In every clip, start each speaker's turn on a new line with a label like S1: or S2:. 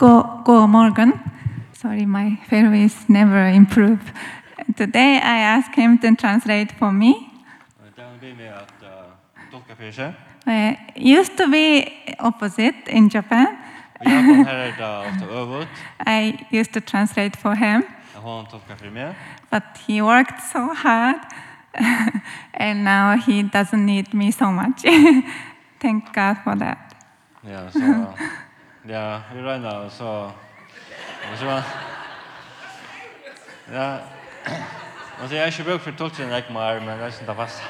S1: Go, go Morgan. Sorry, my Faroese never improve. Today I asked him to translate for me.
S2: Uh,
S1: used to be opposite in Japan.
S2: I
S1: used to translate for him. But he worked so hard and now he doesn't need me so much. Thank God for that.
S2: Yeah, so Ja, vi regner, og så... Og så... Ja... Altså, jeg har ikke brukt for tolkene jeg mer, men jeg synes det fast.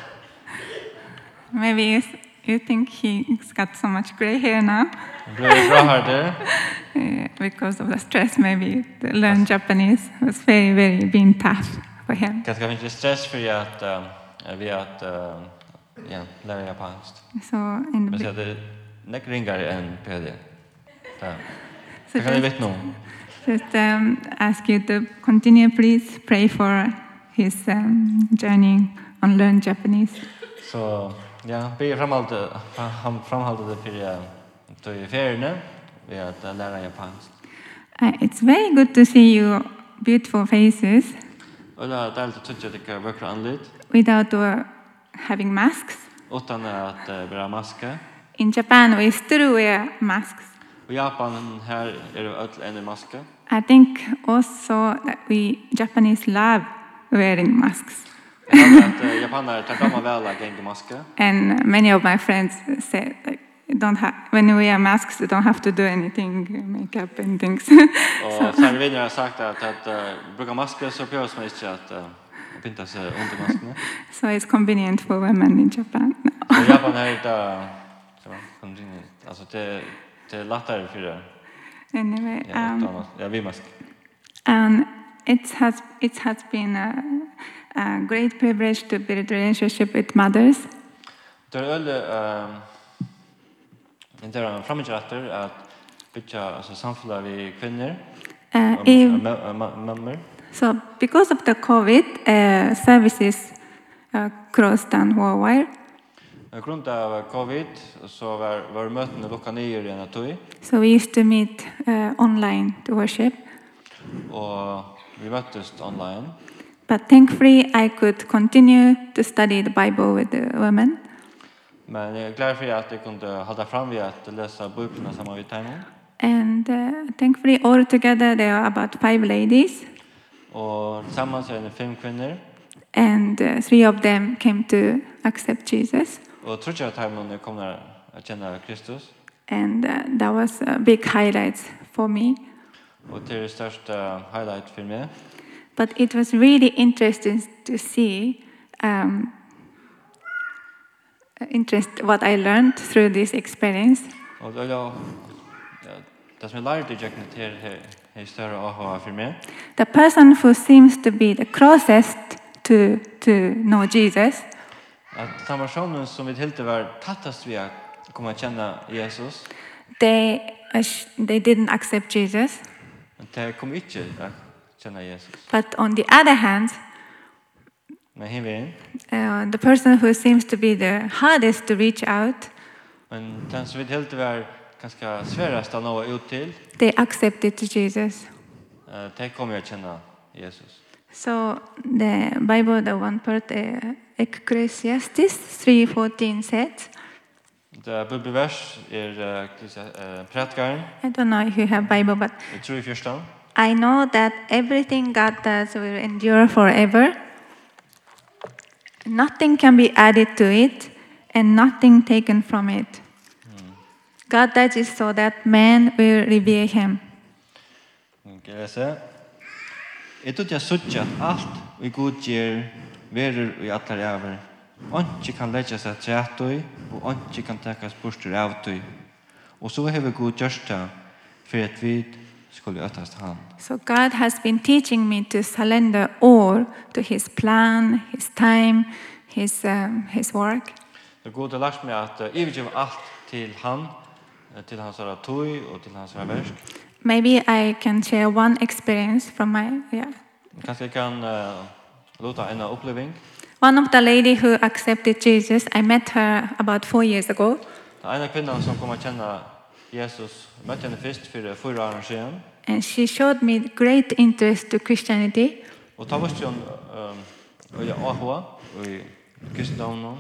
S1: Maybe you think he's got so much gray hair now.
S2: Gray hair harder.
S1: yeah, because of the stress, maybe to learn Japanese was very, very been tough for him.
S2: Kanske ikke stress for at... Uh, vi uh ja, lære japansk?
S1: So, in the...
S2: Men det är nekringar än PhD. Ja.
S1: So
S2: I can
S1: just,
S2: know.
S1: just um, ask you to continue, please. Pray for his um, journey on learn Japanese.
S2: So, ja, be framhalde, han framhalde det fyrir to i feriene ved at lære japansk.
S1: Uh, it's very good to see you beautiful faces.
S2: Og det er deilig å tøtje dere vøkre anledd.
S1: Without uh, having masks.
S2: Utan at uh, bra maske.
S1: In Japan we still wear masks.
S2: Och Japan här är det öll en maske.
S1: I think also that we Japanese love wearing masks.
S2: Japanere tar fram väl att gänga maske.
S1: And many of my friends say like don't have when we wear masks you don't have to do anything makeup and things.
S2: Och sen vill jag sagt att att brukar masker så på man inte att pinta sig under masken.
S1: So it's convenient for women in Japan.
S2: Japan är det så convenient. Alltså det Det er lettere for det.
S1: Anyway, um,
S2: ja, vi måste.
S1: And it has it has been a, a great privilege to build relationship with mothers.
S2: Det er väl um, det är en framgångsratter att bygga alltså samfälliga
S1: vi
S2: kvinnor.
S1: Eh,
S2: mammer.
S1: So because of the covid uh, services uh, crossed down worldwide.
S2: På grund av covid så var var mötena lukka ner igen att vi.
S1: So we used to meet uh, online to worship.
S2: Och vi möttes online.
S1: But thankfully I could continue to study the Bible with the women.
S2: Men jag är glad för att jag kunde hålla fram vid att läsa böckerna samman vid timon.
S1: And uh, thankfully all together there are about five ladies.
S2: Och tillsammans är det fem kvinnor.
S1: And uh, three of them came to accept Jesus.
S2: Og tror ikke at han kom der og kjenne Kristus?
S1: And uh, that was a big highlight for me.
S2: Og det er største highlight for meg.
S1: But it was really interesting to see um, interest what I learned through this experience.
S2: Og det er det som jeg lærte jeg kjenner her, her større aha for meg.
S1: The person who seems to be the closest to, to know Jesus –
S2: att den personen som vi helt var tattast vi att komma känna Jesus.
S1: They they didn't accept Jesus.
S2: De kom ikke å känna Jesus.
S1: But on the other hand,
S2: Men himlen.
S1: Uh, the person who seems to be the hardest to reach out.
S2: Men den som vi helt var ganske svärast att nå ut til,
S1: They accepted Jesus.
S2: Uh, de kom å känna Jesus.
S1: So the Bible the one part uh, Ekklesiastis 3.14 says.
S2: The bibelvers er uh, predikaren.
S1: I don't know if you have Bible, but...
S2: Jeg tror i første.
S1: I know that everything God does will endure forever. Nothing can be added to it and nothing taken from it. God does it so that man will revere him.
S2: Okay, jeg ser. Jeg tror jeg sørger at alt vi god gjør verer i allar æver. Onki kan leggja seg trætøy, og onki kan tekas av tøy. Og så hever Gud gjørst det, for at vi skulle øtast han.
S1: So God has been teaching me to surrender all to his plan, his time, his, um, his work.
S2: Det Gud har lært meg at uh, gjøre alt til han, til hans tøy og til hans verk.
S1: Maybe I can share one experience from my, yeah.
S2: Kanskje jeg kan uh, luta en oppleving.
S1: One of the lady who accepted Jesus, I met her about four years ago.
S2: Den ena kvinnan som kom att känna Jesus mötte henne först för fyra år sedan.
S1: And she showed me great interest to Christianity.
S2: Och ta vart hon och jag ahua och kristendomen.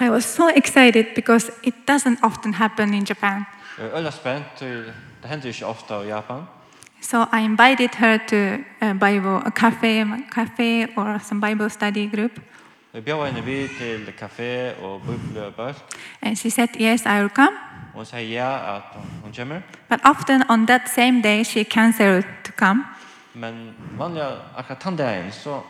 S1: I was so excited because it doesn't often happen in Japan.
S2: Jag är spänd, det händer ju inte ofta i Japan.
S1: So I invited her to a Bible, a cafe, a cafe or some Bible study group.
S2: Vi bjöd henne vid till kafé och bibelbök.
S1: And she said, yes, I will come.
S2: Hon sa ja att hon kommer.
S1: But often on that same day she canceled to come.
S2: Men vanliga akkurat den dagen så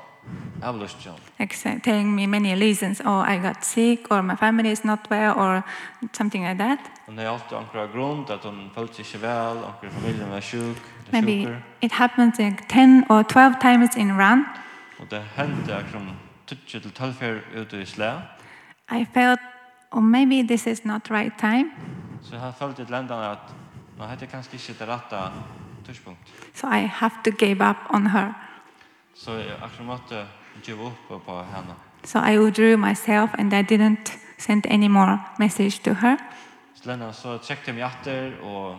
S2: avlyste
S1: hon. Except telling me many reasons. Oh, I got sick or my family is not well or something like that.
S2: Hon har alltid ankra grund att hon följt sig väl, ankra familjen var sjuk.
S1: Maybe
S2: sjuker.
S1: it happens like 10 or 12 times in run.
S2: Og det hendte akkurat 20 til 12 fer ute i slæ.
S1: I felt, or oh, maybe this is not right time.
S2: Så jeg følte til lendene at nå heter kanskje ikke det rette tidspunkt.
S1: So I have to give up on her.
S2: Så jeg akkurat måtte give up på henne.
S1: So I withdrew myself and I didn't send any more message to her.
S2: Så lendene så trekte jeg meg etter og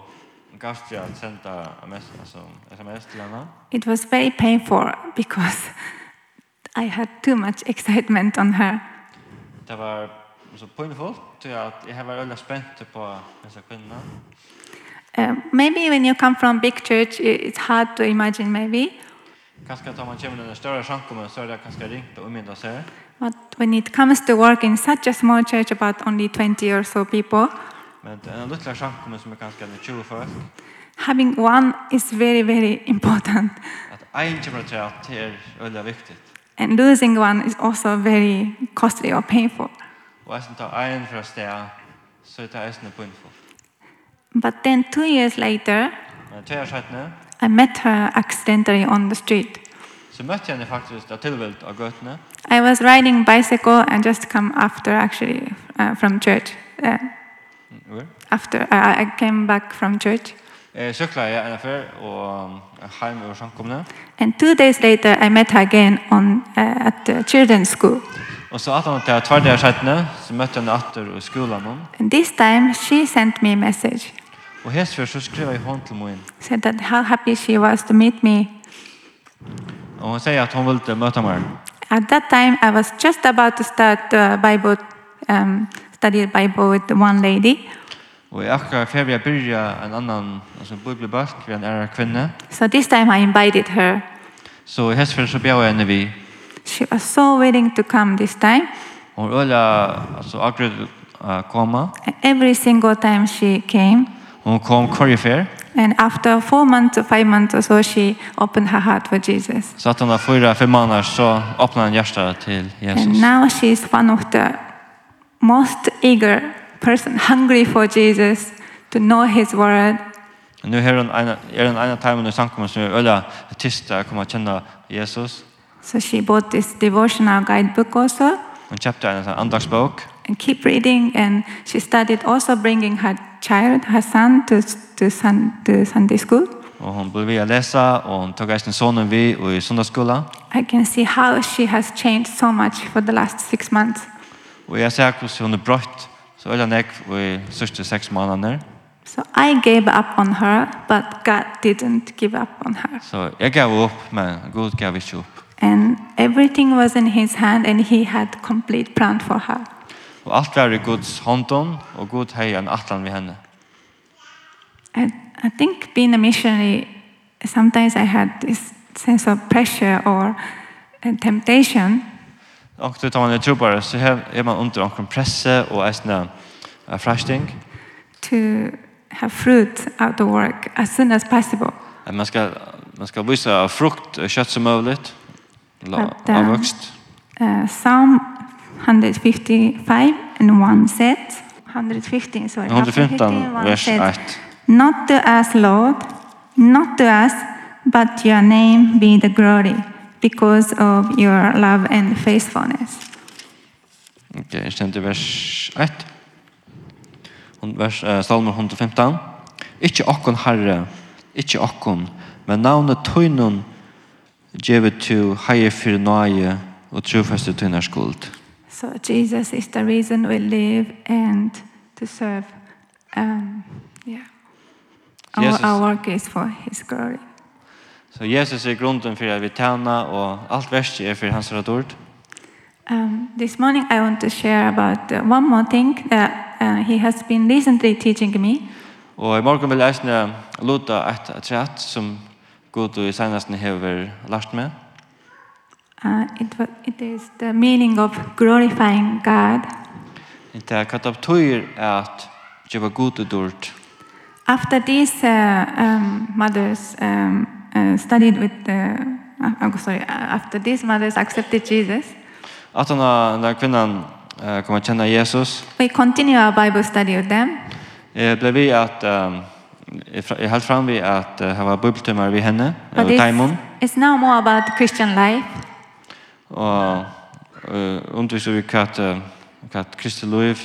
S2: Gastial sent a message alltså SMS til henne.
S1: It was very painful because I had too much excitement on her.
S2: Det var så painful till at jeg var veldig spent på dessa kvinnor.
S1: Uh, maybe when you come from big church it's hard to imagine maybe.
S2: Kanskje att man kommer en större samkomst så er det kanskje ringt og mynda seg.
S1: But when it comes to work in such a small church about only 20 or so people
S2: Men det er en liten samkommun som ganske ganska 20 folk.
S1: Having one is very, very important.
S2: At en kamratrat är väldigt viktigt.
S1: And losing one is also very costly or painful.
S2: Og jeg tar en fra sted, så så det en snabbt.
S1: But then two years later,
S2: Men två
S1: I met her accidentally on the street.
S2: Så møtte jeg henne faktisk da tilvilt av gøtene.
S1: I was riding bicycle and just come after actually uh, from church. Uh,
S2: Where?
S1: After I, I came back from church.
S2: Eh cykla jag en affär och hem över samkomna.
S1: And two days later I met her again on uh, at the children's school.
S2: Och så att hon tar två dagar sedan så mötte hon åter i skolan hon.
S1: And this time she sent me a message.
S2: Och här så skrev jag hon till mig.
S1: Said that how happy she was to meet me.
S2: Och hon säger att hon ville möta mig.
S1: At that time I was just about to start the Bible um studied Bible with one lady.
S2: Og jeg akkurat för jag börja en annan alltså bibelbok för en ära kvinna.
S1: So this time I invited her.
S2: Så so, hästför så bjöd jeg henne vi.
S1: She was so willing to come this time.
S2: Hon øyla, altså akkurat uh.
S1: Every single time she came.
S2: Hon kom kvar fair.
S1: And after four months or five months or so, she opened her heart for Jesus.
S2: Så att hon har fyra, fem månader så öppnade hon hjärtat
S1: till
S2: Jesus.
S1: And now she is one of the most eager person, hungry for Jesus, to know his word.
S2: Nu är hon en är en ena timmen när sankommer så ölla tysta kommer känna Jesus.
S1: So she bought this devotional guidebook also.
S2: En chapter en andagsbok.
S1: And keep reading and she started also bringing her child, her son to to sun, to Sunday school.
S2: Och hon blev via läsa och hon tog sin sonen vi och i söndagsskolan.
S1: I can see how she has changed so much for the last six months.
S2: Og jeg ser hvordan hun er brøtt, så øyne jeg i sørste seks måneder.
S1: So I gave up on her, but God didn't give up on her.
S2: Så so, jeg gav opp, men Gud gav ikke opp.
S1: And everything was in his hand and he had complete plan for her.
S2: Og alt var i Guds hånden, og Gud hei en atlan ved henne.
S1: I, I think being a missionary, sometimes I had this sense of pressure or temptation.
S2: Och då tar man det trubbare så här är man under omkring presse och äsna uh, frashting.
S1: To have fruit out the work as soon as possible.
S2: Att man ska man ska visa frukt och kött som
S1: möjligt.
S2: Avväxt.
S1: Uh, Psalm 155 and one set. 115, sorry.
S2: 115, vers 1.
S1: Not to us, Lord, not to us, but your name be the glory because of your love and faithfulness.
S2: Okay, jeg kjente vers 1. Vers, uh, Salmer 115. Ikke okkon herre, ikke okkon, men navnet tøynun gjevet til heie for nøye og trofeste tøynar skuld.
S1: So Jesus is the reason we live and to serve um, yeah. Our,
S2: Jesus.
S1: our work is for his glory.
S2: Så Jesus er grunden for at vi tjener, og allt verste er for hans rätt ord.
S1: Um, this morning I want to share about uh, one more thing that uh, he has been recently teaching me.
S2: Og i morgen vil jeg snä luta et trett som Gud og i senaste hever lært med.
S1: Uh, it, it is the meaning of glorifying God.
S2: Det är katap betyr at gjøre god og dårlig.
S1: After this uh, um, mother's um, uh, studied with the uh, I'm sorry after these mothers accepted Jesus.
S2: Att när när kvinnan eh kom att känna Jesus.
S1: We continue our Bible study with them.
S2: Eh blev vi att jag höll fram vi att ha var bibeltimmar vi henne och Timon.
S1: It's now more about Christian life.
S2: Och eh undervisar vi kat kat Kristi liv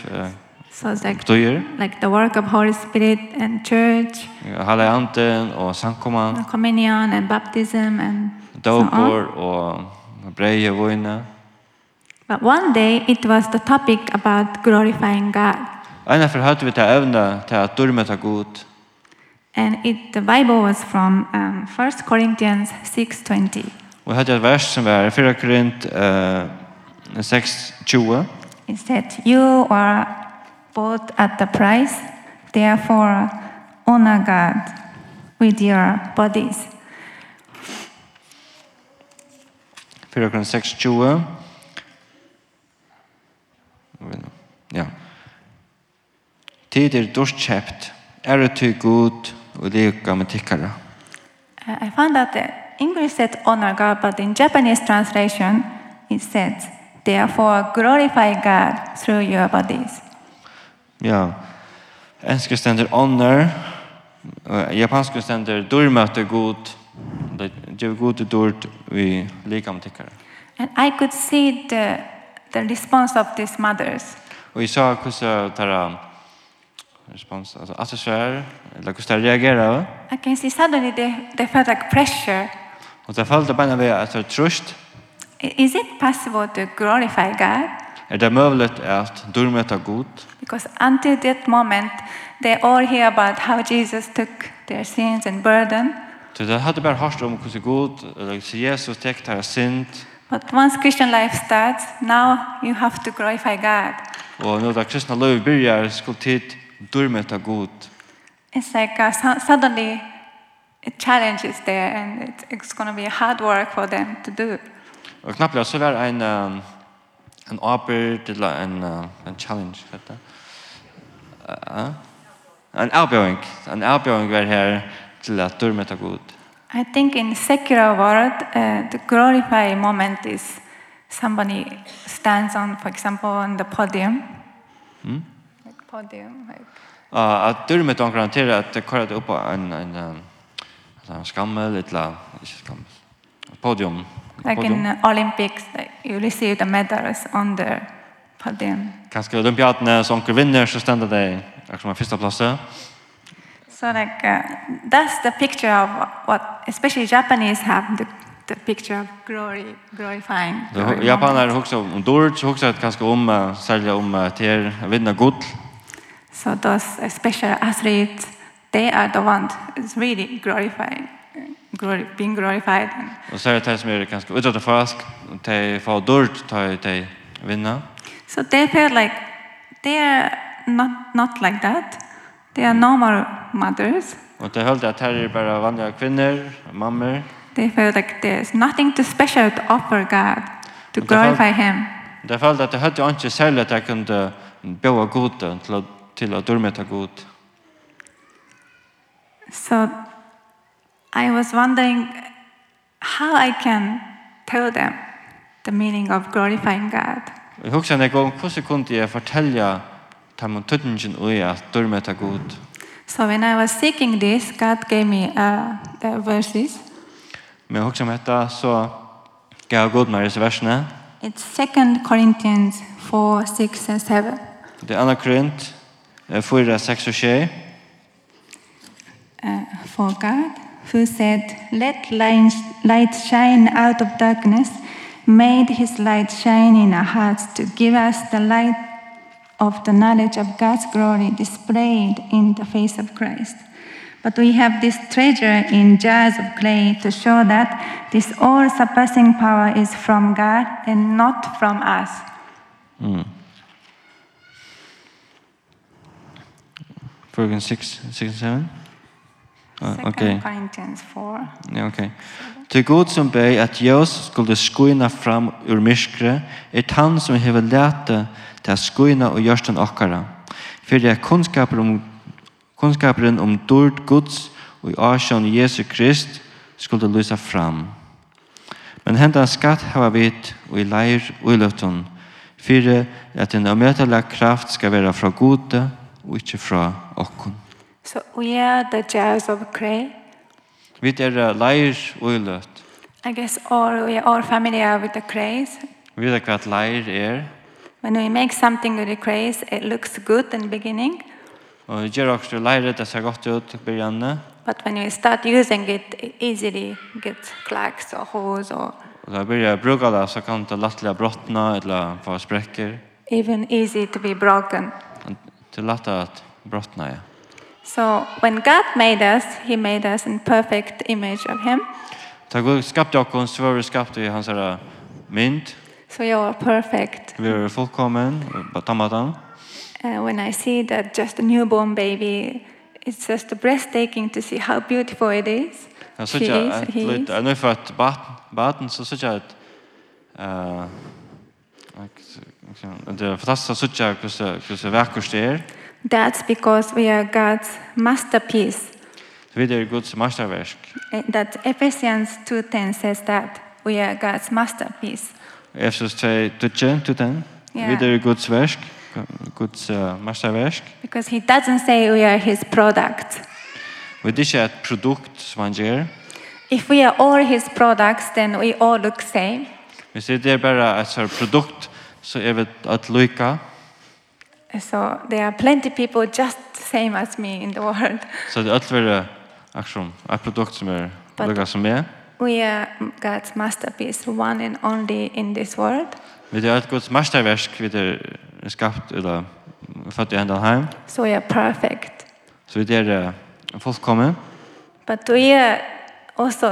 S1: So it's like,
S2: betyder,
S1: like the work of Holy Spirit and church.
S2: Hela anden og Sankoman,
S1: Communion and baptism and Dopor
S2: so
S1: on.
S2: och brejevoina.
S1: But one day it was the topic about glorifying God.
S2: Ena för hade vi ta ävna till att dörma ta god.
S1: And it the Bible was from um, 1 Corinthians 6:20.
S2: Och hade ett vers som var 4 Korint eh 6:20.
S1: It said you are bought at the price. Therefore, honor God with your bodies.
S2: 4.6.20 Ja. Tid er dorskjøpt. det til god og lika med tikkara.
S1: I found that the English said honor God, but in Japanese translation it says, therefore glorify God through your bodies.
S2: Ja. Enska ständer honor. Japanska ständer durmöte god. Det är god dort vi likam tycker.
S1: And I could see the the response of these mothers.
S2: Vi jag såg hur så tara respons alltså alltså så här eller hur de reagerar.
S1: I can see suddenly they they felt like pressure.
S2: Och det följde bara vi alltså
S1: trust. Is it possible to glorify God?
S2: Er det möjligt att durmeta god?
S1: Because until that moment they all hear about how Jesus took their sins and burden.
S2: Så det hadde bare hørt om hvordan god eller hvordan Jesus tek deres synd.
S1: But once Christian life starts, now you have to glorify God.
S2: Og når det kristne liv begynner, skulle tid durmeta god.
S1: It's like uh, suddenly a challenge is there and it's, it's going to be hard work for them to do.
S2: Og knappt så var en um, en arbeid eller en, en challenge, vet du? Uh, en avbjøring. En avbjøring var her til at dør med god.
S1: I think in secular world, uh, the glorify moment is somebody stands on, for example, on the podium. Mm? Like podium, like...
S2: Uh, at dør med dere at det kører opp en, en, en, en skammel, et eller annet, ikke skammel. Podium.
S1: Like in Olympics, you receive the medals on the podium.
S2: Kanske olympiaderna som vinner så ständer det som en första plats.
S1: So like uh, that's the picture of what especially Japanese have the the picture of glory glorifying. Glory
S2: Japaner hugsar om dårts hugsar kanske om uh, sälja om uh, till vinna gull.
S1: So those special athletes they are the ones is really glorifying glory, being glorified.
S2: Och så är det som är ganska utåt fast de får dåligt ta de vinna.
S1: So they feel like they are not not like that. They are normal mothers.
S2: Och det höll att här är bara vanliga kvinnor, mammor.
S1: They feel like there's nothing too special to offer God to glorify him.
S2: Det föll att det hade inte sälja att jag kunde bjuda god till att til att dörmeta god.
S1: So I was wondering how I can tell them the meaning of glorifying God.
S2: Jag hugsa när jag hur kunde jag fortälja dem tydningen och jag dörmeta Gud.
S1: So when I was seeking this, God gave me uh, the verses.
S2: Men hugsa husar om detta så gav god mig dessa verserna.
S1: It's 2 Corinthians 4, 6 and 7.
S2: Det är andra Korint 4, 6 och 7.
S1: Uh, for God who said, Let light shine out of darkness, made his light shine in our hearts to give us the light of the knowledge of God's glory displayed in the face of Christ. But we have this treasure in jars of clay to show that this all surpassing power is from God and not from us.
S2: Mm. Verse 6, 6 and 7.
S1: Uh,
S2: okay.
S1: Corinthians 4.
S2: Ja, okay. Til god som beg at Jøs skulle skuina fram ur myskre, er han som hever lete til å skuina og gjørsten okkara. For det er kunnskaper om, kunnskaperen om dård gods og i asjon Jesu Krist skulle lysa fram. Men hendan skatt hava vit og i leir og i løfton, for at en omøtelig kraft skal være fra gode og ikke fra okkon.
S1: So we are the jars of clay.
S2: Vi er leir uiløt. I
S1: guess all we are all familiar with the clays.
S2: Vi vet hva leir er.
S1: When we make something with the clays, it looks good in the beginning.
S2: Og vi gjør også leir det ser godt ut i begynnelsen.
S1: But when you start using it, it easily gets cracks or holes or
S2: Og da blir jeg bruker det, så kan det lettelig brottene eller få sprekker.
S1: Even easy to be broken.
S2: Det er lett at brottene, ja.
S1: So when God made us, he made us in perfect image of him.
S2: Ta Gud skapte oss så var vi skapte i hans ära mynd.
S1: So you are perfect.
S2: Vi er fullkommen på tammatan.
S1: Uh, when I see that just a newborn baby, it's just breathtaking to see how beautiful it is.
S2: Jag
S1: såg
S2: att
S1: lite
S2: ännu
S1: för
S2: att
S1: barn
S2: så såg at, att eh det är fantastiskt att såg jag hur så hur hvordan vackert det är.
S1: That's because we are God's masterpiece.
S2: Vi er Guds masterverk.
S1: That Ephesians 2:10 says that we are God's masterpiece.
S2: Efesus
S1: 2:10.
S2: Vi er Guds verk, Guds masterverk.
S1: Because he doesn't say we are his product.
S2: Vi er ikke et produkt som han gjør.
S1: If we are all his products, then we all look same.
S2: Hvis det er bare et produkt, så er vi at lykke.
S1: So there are plenty people just same as me in the world.
S2: So the other were action a product som
S1: är
S2: lika som er.
S1: We are God's masterpiece, one and only in this world.
S2: Vi er ett Guds mästerverk, vi er skapt eller født i ända hem.
S1: So we are perfect.
S2: Så vi är fullkomna.
S1: But we are also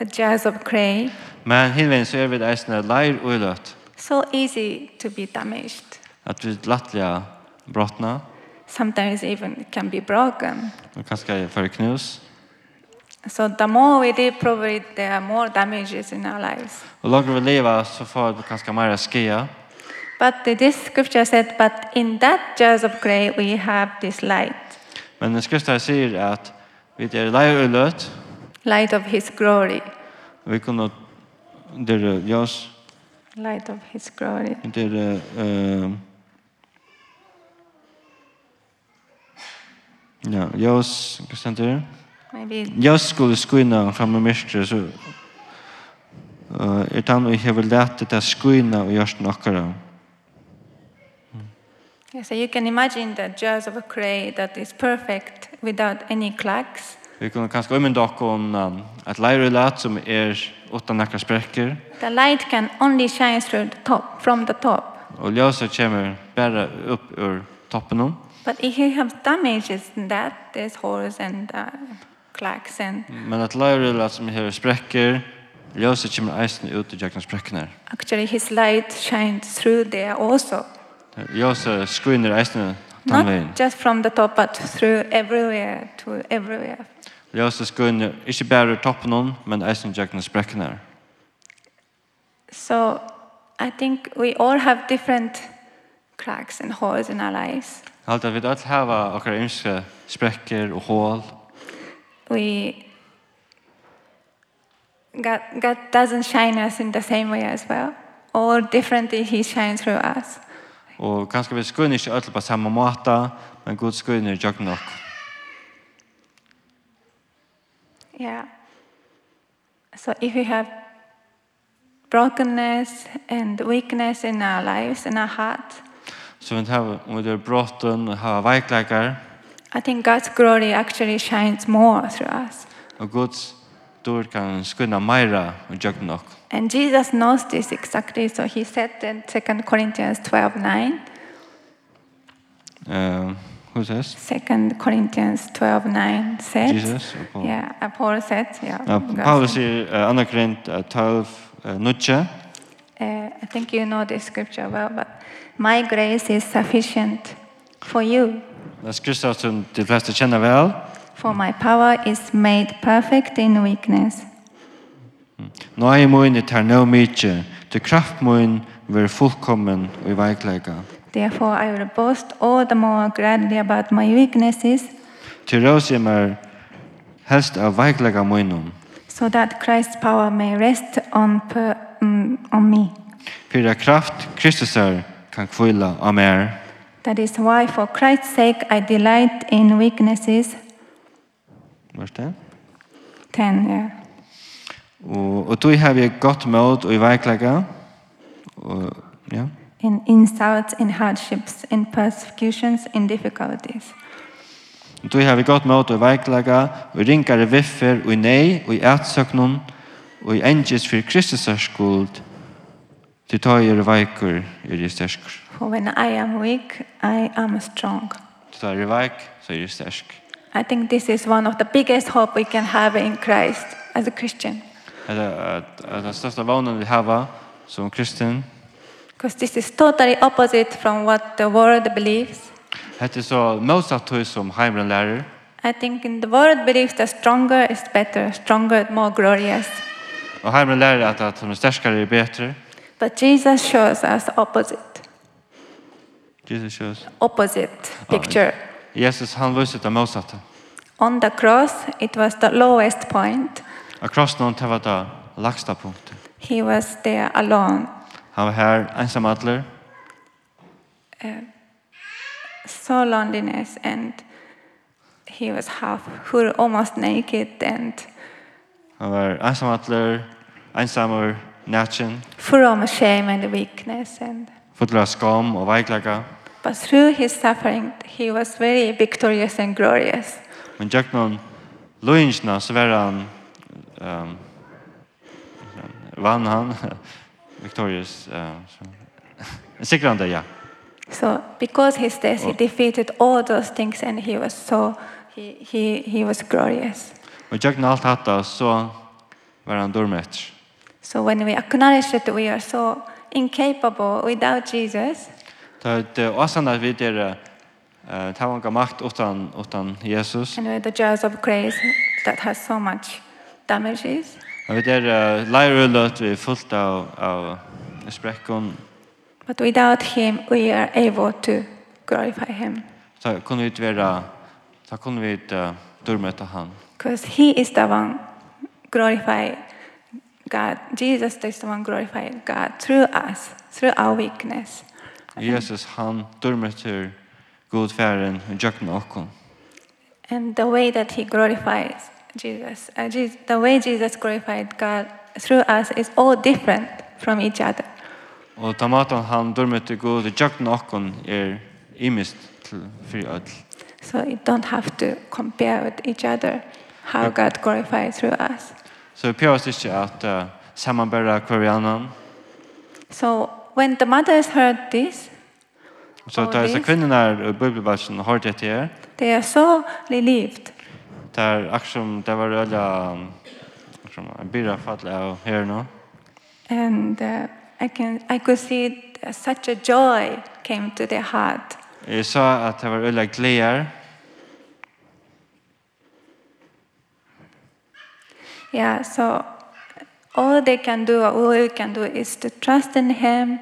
S1: a jars of clay.
S2: Men hinvägen så er vi det leir og løtt.
S1: So easy to be damaged
S2: at vi lattelig brottna.
S1: Sometimes even can be broken.
S2: og kanske för knus.
S1: So the more we do probably there are more damages in our lives.
S2: Og langer vi lever så får vi kanskje mer skia.
S1: But this scripture said but in that jars of clay we have this light.
S2: Men den skriften sier at vi är lejulöt.
S1: Light of his glory.
S2: Vi kunne det görs.
S1: Light of his glory.
S2: Det är eh Ja, Jos, hva stender det? Jos skulle skuina fram med mystre, så uh, er han har jeg vil det til skuina og gjørst nokkara.
S1: Yeah, so you can imagine the jars of a clay that is perfect without any clacks.
S2: Vi kan kanskje umynda okkon at leirrelat som er utan nekka sprekker.
S1: The light can only shine through the top, from the top.
S2: Og ljósa kommer bara upp ur toppen hon.
S1: But if you have damages in that, there's holes and uh, cracks and...
S2: Men at Lyril, som har sprekker, ljóset kommer eisen ut i jakna sprekkene.
S1: Actually, his light shines through there also.
S2: Ljóset screener eisen tannveien.
S1: Not just from the top, but through everywhere to everywhere.
S2: Ljóset screener ikke bare toppen hon, men eisen jakna sprekkene.
S1: So, I think we all have different cracks and holes in our lives.
S2: Allt att vi öll hava okkar ymske sprekker og hål.
S1: We God, God doesn't shine us in the same way as well. Or differently he shines through us.
S2: Og kanskje vi skunner ikke ødel på samme måte, men Gud skunner jo nok.
S1: Yeah. So if we have brokenness and weakness in our lives, in our heart,
S2: Så vi har om vi gör brotten og har veikleikar.
S1: I think God's glory actually shines more through us.
S2: Og Guds dår kan skynda meira og jag nok.
S1: And Jesus knows this exactly so he said in 2 Corinthians 12:9.
S2: Uh, who says?
S1: 2 Corinthians 12:9 said.
S2: Jesus. Paul.
S1: Yeah, Paul said, yeah. Uh,
S2: Paul
S1: said
S2: uh, Anna Corinthians 12 uh, nutje.
S1: Uh, I think you know this scripture well, but my grace is sufficient for you.
S2: Det skriftet som de fleste kjenner vel.
S1: For my power is made perfect in weakness.
S2: Nå er min i tar nå mykje, til kraft min vil fullkommen i veikleika.
S1: Therefore I will boast all the more gladly about my weaknesses.
S2: Til rås jeg mer helst av veikleika minum.
S1: So that Christ's power may rest on per on me.
S2: Fyra kraft Kristusar kan kvila av mer.
S1: That is why for Christ's sake I delight in weaknesses.
S2: Vart det?
S1: Ten, ja. Yeah.
S2: Og, og du har vi godt mål og i veiklegger. Og, ja.
S1: In insults, in hardships, in persecutions, in difficulties.
S2: Du har vi godt mål og i veiklegger, og i ringare viffer, og i nei, og i ætsøknene, og i engis for Kristus er skuld, til ta er veikur, er jeg stersk.
S1: For when I am weak, I am strong.
S2: Til ta er veik, så er jeg stersk.
S1: I think this is one of the biggest hope we can have in Christ as a Christian.
S2: Den største vanan vi har som kristen.
S1: Because this is totally opposite from what the world believes.
S2: Det er så motsatt till som heimren lærer.
S1: I think in the world believes that stronger is better, stronger more glorious.
S2: Och lærer at at som er starkare er bedre.
S1: But Jesus shows us opposite.
S2: Jesus shows
S1: opposite picture.
S2: Jesus han visar det motsatte.
S1: On the cross it was the lowest point.
S2: Across någon det var det lagsta punkten.
S1: He was there alone.
S2: Han var her ensam atler.
S1: Uh, so loneliness and he was half who almost naked and
S2: Han var ensamhandler, ensammer, nætjen.
S1: Full of shame and weakness and
S2: full of skam og veikleika.
S1: But through his suffering he was very victorious and glorious.
S2: Men Jackman Luinsna så var han um, vann han victorious uh, sikrande ja.
S1: So because his death he defeated all those things and he was so he he he was glorious.
S2: Og jag alt hatta så var han dormet.
S1: So when we acknowledge that we are so incapable without Jesus.
S2: Tad osan at við er eh tavan makt utan utan Jesus.
S1: And we're the jars of grace that has so much damages.
S2: Og við er lærer lot við fullt av av sprekkon.
S1: But without him we are able to glorify him.
S2: Så kunnu vi vera Da kunne vi uh, dørmøte han.
S1: Because he is the one glorify God. Jesus is the one glorify God through us, through our weakness.
S2: Jesus han dørmøter god færen og jøkken okken.
S1: And the way that he glorifies Jesus, uh, Jesus, the way Jesus glorified God through us is all different from each other.
S2: Og tamatan han dørmøter god og jøkken okken er imist til fri ødel.
S1: So you don't have to compare with each other how. God glorifies through us.
S2: So vi prøver ikke at uh, sammenbære hver
S1: So when the mothers heard this,
S2: Så
S1: so,
S2: da disse kvinnerne i bibelversen har det her.
S1: They are so relieved.
S2: Det er akkurat det var veldig som en byrra fattelig av her nå.
S1: And uh, I, can, I could see such a joy came to their heart.
S2: Jeg sa at det var øyla gleder.
S1: Yeah, so all they can do, all you can do is to trust in him,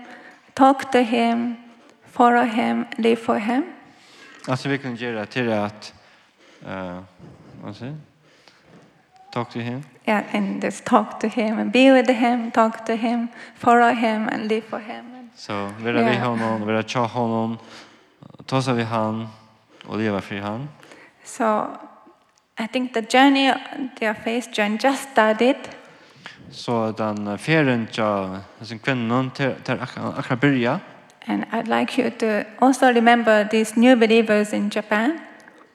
S1: talk to him, follow him, live for him.
S2: Altså vi kan gjøre til at uh, hva sier? Talk to him.
S1: Yeah, and just talk to him and be with him, talk to him, follow him and live for him.
S2: So, vera yeah.
S1: vi
S2: honom, vera tja honom, tosa vi han och leva för han.
S1: So I think the journey their faith journey just started.
S2: Så den ferien tja, sin kvinnan till till akra börja.
S1: And I'd like you to also remember these new believers in Japan.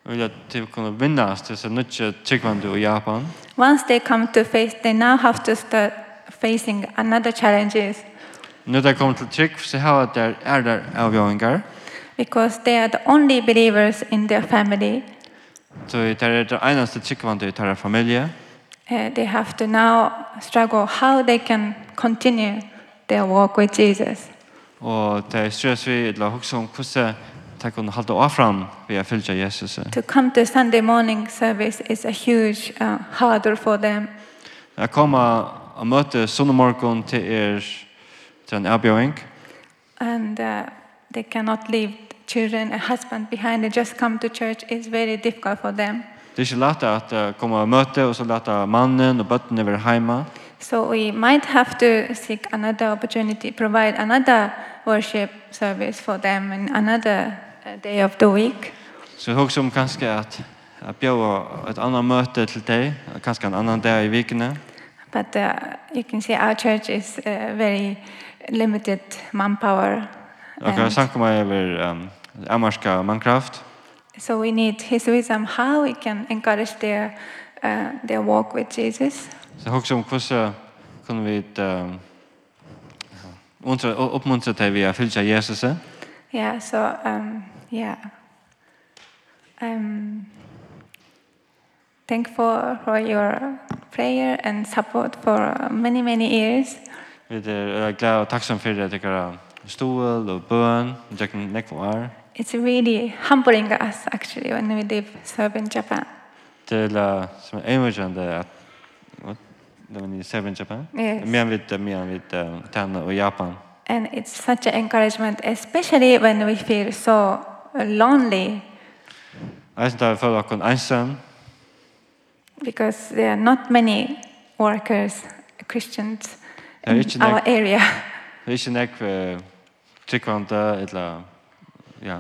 S2: Och jag typ kunde vinnas till så mycket tryggvande i Japan.
S1: Once they come to faith, they now have to start facing another challenges.
S2: Nu där kommer till trygg så har det är där avgöringar
S1: because they are the only believers in their family.
S2: Så det är det enaste tryggvande i deras familie.
S1: Uh, they have to now struggle how they can continue their walk with Jesus.
S2: Og det er stress vi, eller hukse om hvordan de kunne holde av fram ved å følge Jesus.
S1: To come to Sunday morning service is a huge uh, harder for them.
S2: Jeg kommer og møte søndag morgen til er til en avbjøring.
S1: And uh, they cannot leave children, a husband behind, they just come to church, it's very difficult for them.
S2: Det är inte lätt att komma och möte och så låta mannen och barnen vara hemma.
S1: So we might have to seek another opportunity, provide another worship service for them in another day of the week.
S2: Så jag också om kanske att att bjuda ett annat möte till dig, kanske en annan dag i veckan.
S1: But uh, you can see our church is uh, very limited manpower. Okay,
S2: sank mig över um, amarska mankraft.
S1: So we need his wisdom how we can encourage their uh, their walk with Jesus.
S2: Så hur som kussa kan vi um, uppmuntra uppmuntra til vi att följa Jesus.
S1: Yeah, so um yeah. Um thank for for your prayer and support for many many years.
S2: Vi er glad og takksom for det tycker jag stål og bøn, Jacken Nekvar.
S1: It's really humbling us actually when we live serve in Japan.
S2: Till som er emergende at what? det var ni serve in
S1: Japan.
S2: Men vid men vid Tana og Japan.
S1: And it's such an encouragement especially when we feel so lonely.
S2: Jeg synes det er for dere ensam.
S1: Because there are not many workers Christians in our area.
S2: Det är inte tryggvande eller ja,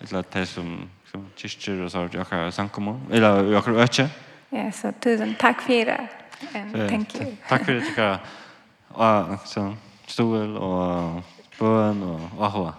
S2: eller det som som kyrkjer og så har jag sankomo eller jag har
S1: öke. Ja, så tusen tack för det.
S2: Um,
S1: thank you.
S2: takk for det tycker jag. Och stål og bøn og och ahva.